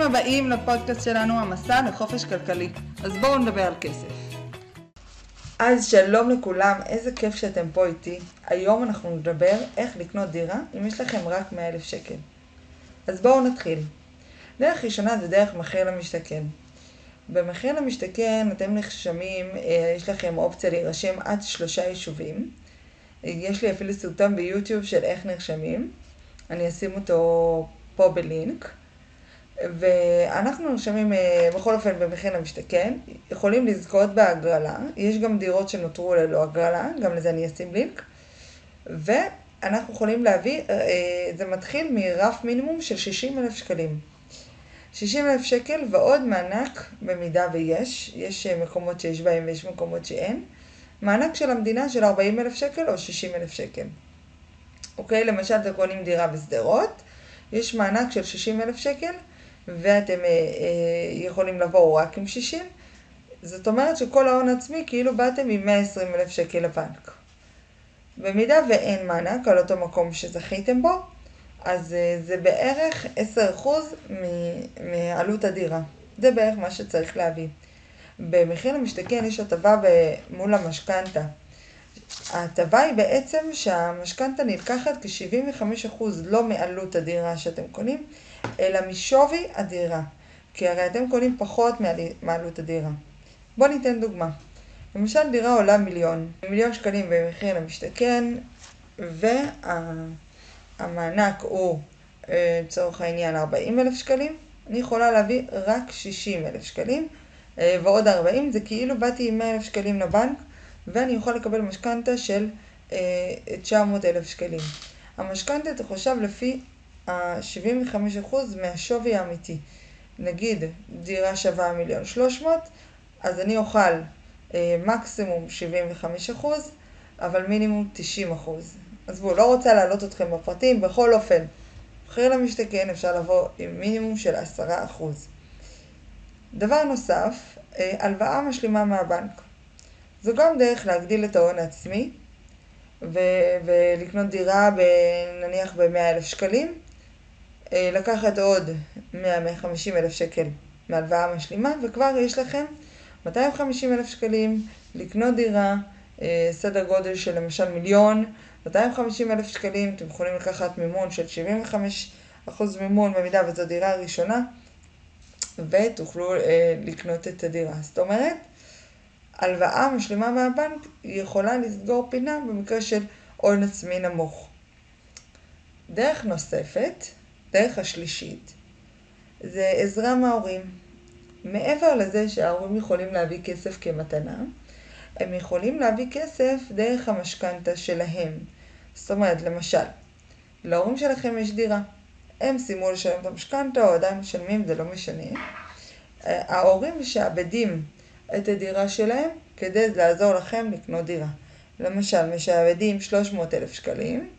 ברוכים הבאים לפודקאסט שלנו, המסע לחופש כלכלי. אז בואו נדבר על כסף. אז שלום לכולם, איזה כיף שאתם פה איתי. היום אנחנו נדבר איך לקנות דירה אם יש לכם רק 100 אלף שקל. אז בואו נתחיל. דרך ראשונה זה דרך מחיר למשתכן. במחיר למשתכן אתם נחשמים, אה, יש לכם אופציה להירשם עד שלושה יישובים. יש לי אפילו סרטון ביוטיוב של איך נרשמים. אני אשים אותו פה בלינק. ואנחנו נרשמים אה, בכל אופן במחיר למשתכן, יכולים לזכות בהגרלה, יש גם דירות שנותרו ללא הגרלה, גם לזה אני אשים לינק, ואנחנו יכולים להביא, אה, זה מתחיל מרף מינימום של 60 אלף שקלים. 60 אלף שקל ועוד מענק במידה ויש, יש אה, מקומות שיש בהם ויש מקומות שאין, מענק של המדינה של 40 אלף שקל או 60 אלף שקל. אוקיי, למשל אתם קונים דירה בשדרות, יש מענק של 60 אלף שקל, ואתם אה, אה, יכולים לבוא רק עם 60, זאת אומרת שכל ההון עצמי כאילו באתם עם 120 אלף שקל לבנק. במידה ואין מענק על אותו מקום שזכיתם בו, אז אה, זה בערך 10% מעלות הדירה. זה בערך מה שצריך להביא. במחיר למשתכן יש הטבה מול המשכנתה. ההטבה היא בעצם שהמשכנתה נלקחת כ-75% לא מעלות הדירה שאתם קונים, אלא משווי הדירה. כי הרי אתם קונים פחות מעלות הדירה. בואו ניתן דוגמה. למשל דירה עולה מיליון, מיליון שקלים במחיר למשתכן, והמענק הוא אה, לצורך העניין 40 אלף שקלים, אני יכולה להביא רק 60 אלף שקלים, אה, ועוד 40 זה כאילו באתי עם 100 אלף שקלים לבנק, ואני יכול לקבל משכנתה של 900 אה, אלף שקלים. המשכנתה תחושב לפי ה-75% מהשווי האמיתי. נגיד דירה שווה מיליון 300, אז אני אוכל אה, מקסימום 75%, אבל מינימום 90%. אז בואו, לא רוצה להעלות אתכם בפרטים, בכל אופן, מחיר למשתכן אפשר לבוא עם מינימום של 10%. דבר נוסף, אה, הלוואה משלימה מהבנק. זו גם דרך להגדיל את ההון העצמי ו- ולקנות דירה ב- נניח ב-100,000 שקלים, אה, לקחת עוד 100-150 אלף שקל מהלוואה משלימה, וכבר יש לכם 250 אלף שקלים לקנות דירה, אה, סדר גודל של למשל מיליון, 250 אלף שקלים, אתם יכולים לקחת מימון של 75% מימון במידה וזו דירה ראשונה, ותוכלו אה, לקנות את הדירה. זאת אומרת, הלוואה משלימה מהבנק יכולה לסגור פינה במקרה של הון עצמי נמוך. דרך נוספת, דרך השלישית, זה עזרה מההורים. מעבר לזה שההורים יכולים להביא כסף כמתנה, הם יכולים להביא כסף דרך המשכנתה שלהם. זאת אומרת, למשל, להורים שלכם יש דירה. הם סיימו לשלם את המשכנתה או עדיין משלמים, זה לא משנה. ההורים משעבדים את הדירה שלהם כדי לעזור לכם לקנות דירה. למשל, משעבדים 300 אלף שקלים,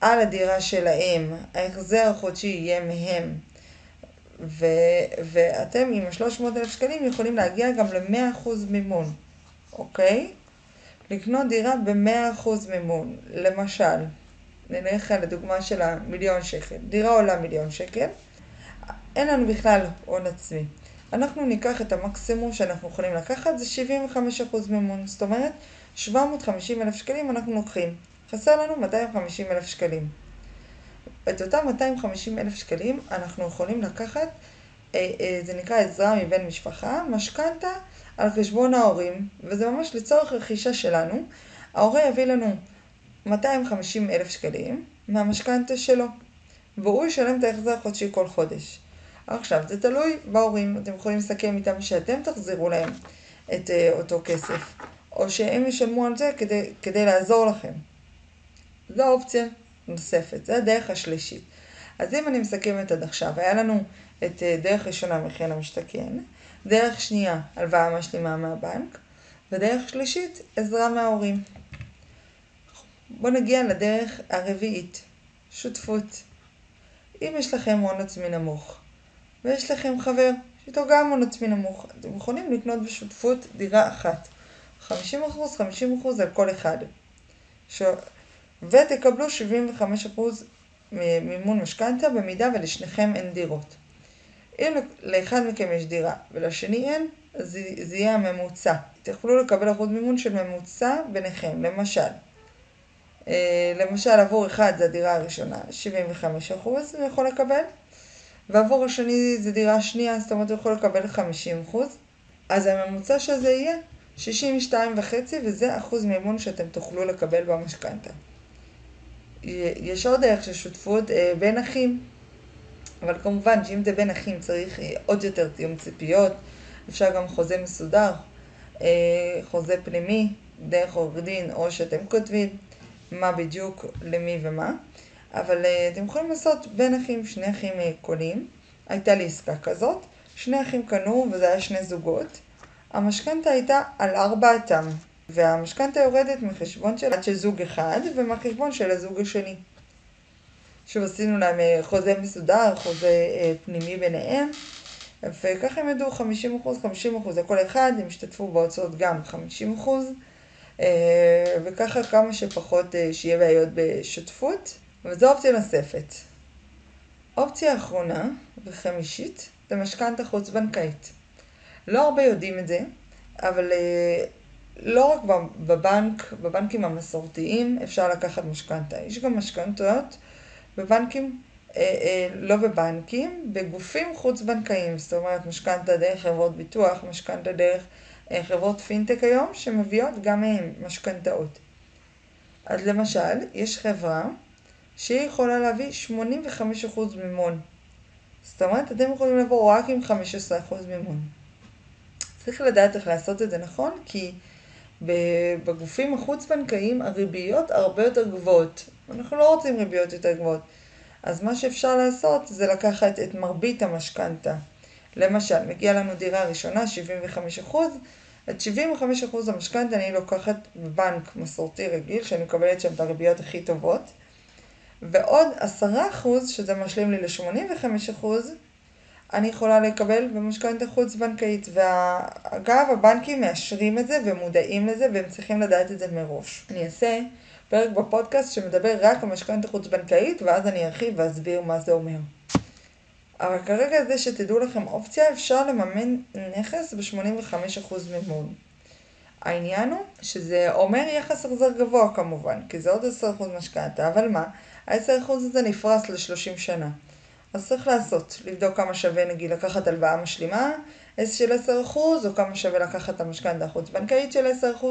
על הדירה שלהם, ההחזר החודשי יהיה מהם, ו- ואתם עם ה-300 אלף שקלים יכולים להגיע גם ל-100% מימון, אוקיי? לקנות דירה ב-100% מימון. למשל, נלך על הדוגמה של המיליון שקל. דירה עולה מיליון שקל, אין לנו בכלל הון עצמי. אנחנו ניקח את המקסימום שאנחנו יכולים לקחת, זה 75% מימון. זאת אומרת, 750 אלף שקלים אנחנו לוקחים. חסר לנו 250 אלף שקלים. את אותם 250 אלף שקלים אנחנו יכולים לקחת, אה, אה, זה נקרא עזרה מבן משפחה, משכנתה על חשבון ההורים, וזה ממש לצורך רכישה שלנו. ההורה יביא לנו 250 אלף שקלים מהמשכנתה שלו, והוא ישלם את ההחזר החודשי כל חודש. עכשיו, זה תלוי בהורים, אתם יכולים לסכם איתם שאתם תחזירו להם את uh, אותו כסף, או שהם ישלמו על זה כדי, כדי לעזור לכם. זו אופציה נוספת, זו הדרך השלישית. אז אם אני מסכמת עד עכשיו, היה לנו את uh, דרך ראשונה מחיר למשתכן, דרך שנייה, הלוואה משלימה מהבנק, ודרך שלישית, עזרה מההורים. בואו נגיע לדרך הרביעית, שותפות. אם יש לכם הון עצמי נמוך, ויש לכם חבר שאיתו גם הון עצמי נמוך. אתם יכולים לקנות בשותפות דירה אחת. 50%, 50% על כל אחד. ש... ותקבלו 75% מימון משכנתה במידה ולשניכם אין דירות. אם לאחד מכם יש דירה ולשני אין, אז זה, זה יהיה הממוצע. תוכלו לקבל אחוז מימון של ממוצע ביניכם. למשל, אה, למשל עבור אחד זה הדירה הראשונה, 75 אחוז הוא יכול לקבל, ועבור השני זה דירה שנייה, זאת אומרת הוא יכול לקבל 50 אחוז. אז הממוצע של זה יהיה 62 וחצי, וזה אחוז מימון שאתם תוכלו לקבל במשכנתה. יש עוד דרך של שותפות אה, בין אחים, אבל כמובן שאם זה בין אחים צריך אה, עוד יותר תיאום ציפיות, אפשר גם חוזה מסודר, אה, חוזה פנימי, דרך עורך דין, או שאתם כותבים מה בדיוק, למי ומה, אבל אתם יכולים לעשות בין אחים, שני אחים קונים, הייתה לי עסקה כזאת, שני אחים קנו וזה היה שני זוגות, המשכנתה הייתה על ארבעתם, והמשכנתה יורדת מחשבון של, של זוג אחד ומהחשבון של הזוג השני. שוב עשינו להם אה, חוזה מסודר, חוזה אה, פנימי ביניהם, וככה הם ידעו 50 אחוז, 50 אחוז לכל אחד, הם השתתפו בהוצאות גם 50 אחוז, אה, וככה כמה שפחות שיהיה בעיות בשותפות, וזו אופציה נוספת. אופציה אחרונה וחמישית זה משכנתה חוץ בנקאית. לא הרבה יודעים את זה, אבל לא רק בבנק, בבנקים המסורתיים אפשר לקחת משכנתה, יש גם משכנתות בבנקים, אה, אה, לא בבנקים, בגופים חוץ-בנקאיים, זאת אומרת משכנתה דרך חברות ביטוח, משכנתה דרך אה, חברות פינטק היום, שמביאות גם מהן משכנתאות. אז למשל, יש חברה שהיא יכולה להביא 85% מימון. זאת אומרת, אתם יכולים לבוא רק עם 15% מימון. צריך לדעת איך לעשות את זה נכון, כי בגופים החוץ-בנקאיים הריביות הרבה יותר גבוהות. אנחנו לא רוצים ריביות יותר גבוהות. אז מה שאפשר לעשות זה לקחת את מרבית המשכנתה. למשל, מגיעה לנו דירה ראשונה, 75%, את 75% המשכנתה אני לוקחת בבנק מסורתי רגיל, שאני מקבלת שם את הריביות הכי טובות, ועוד 10% שזה משלים לי ל-85%, אני יכולה לקבל במשכנתה חוץ-בנקאית. ואגב, הבנקים מאשרים את זה ומודעים לזה והם צריכים לדעת את זה מראש. אני אעשה פרק בפודקאסט שמדבר רק על משכנתה חוץ-בנקאית, ואז אני ארחיב ואסביר מה זה אומר. אבל כרגע זה שתדעו לכם אופציה, אפשר לממן נכס ב-85% מימון. העניין הוא שזה אומר יחס החזר גבוה כמובן, כי זה עוד 10% משכנתה, אבל מה? ה-10% הזה נפרס ל-30 שנה. אז צריך לעשות, לבדוק כמה שווה נגיד לקחת הלוואה משלימה של 10% או כמה שווה לקחת המשכנתה החוץ-בנקאית של 10%,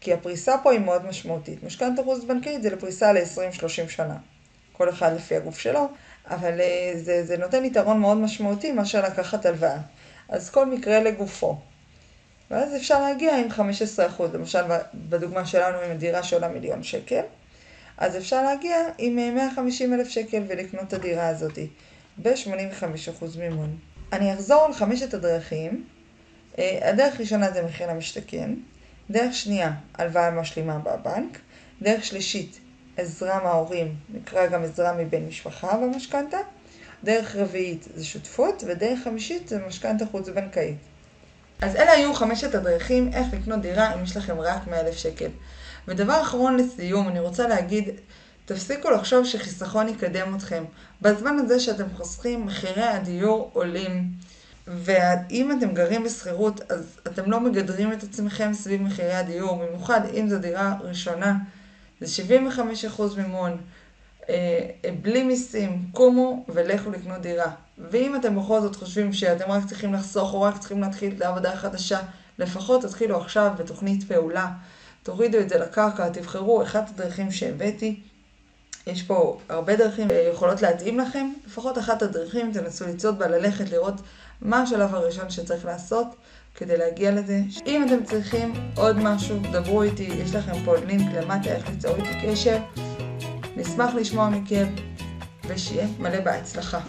כי הפריסה פה היא מאוד משמעותית. משכנתה חוץ-בנקאית זה לפריסה ל-20-30 שנה, כל אחד לפי הגוף שלו, אבל אה, זה, זה נותן יתרון מאוד משמעותי מאשר לקחת הלוואה. אז כל מקרה לגופו. ואז אפשר להגיע עם 15%, למשל בדוגמה שלנו עם הדירה שעולה מיליון שקל, אז אפשר להגיע עם 150 אה, אלף שקל ולקנות את הדירה הזאת. ב-85% מימון. אני אחזור על חמשת הדרכים. אה, הדרך הראשונה זה מחיר למשתכן, דרך שנייה, הלוואה משלימה בבנק, דרך שלישית, עזרה מההורים, נקרא גם עזרה מבן משפחה במשכנתה, דרך רביעית זה שותפות, ודרך חמישית זה משכנתה חוץ-בנקאית. אז אלה היו חמשת הדרכים איך לקנות דירה אם יש לכם רק 100,000 שקל. ודבר אחרון לסיום, אני רוצה להגיד תפסיקו לחשוב שחיסכון יקדם אתכם. בזמן הזה שאתם חוסכים, מחירי הדיור עולים. ואם אתם גרים בשכירות, אז אתם לא מגדרים את עצמכם סביב מחירי הדיור, במיוחד אם זו דירה ראשונה, זה 75% מימון, אה, בלי מיסים, קומו ולכו לקנות דירה. ואם אתם בכל זאת חושבים שאתם רק צריכים לחסוך או רק צריכים להתחיל את העבודה החדשה, לפחות תתחילו עכשיו בתוכנית פעולה. תורידו את זה לקרקע, תבחרו אחת הדרכים שהבאתי. יש פה הרבה דרכים יכולות להתאים לכם, לפחות אחת הדרכים, תנסו לצעוד בה, ללכת, לראות מה השלב הראשון שצריך לעשות כדי להגיע לזה. אם אתם צריכים עוד משהו, דברו איתי, יש לכם פה לינק למטה איך ליצור איתי קשר. נשמח לשמוע מכם, ושיהיה מלא בהצלחה.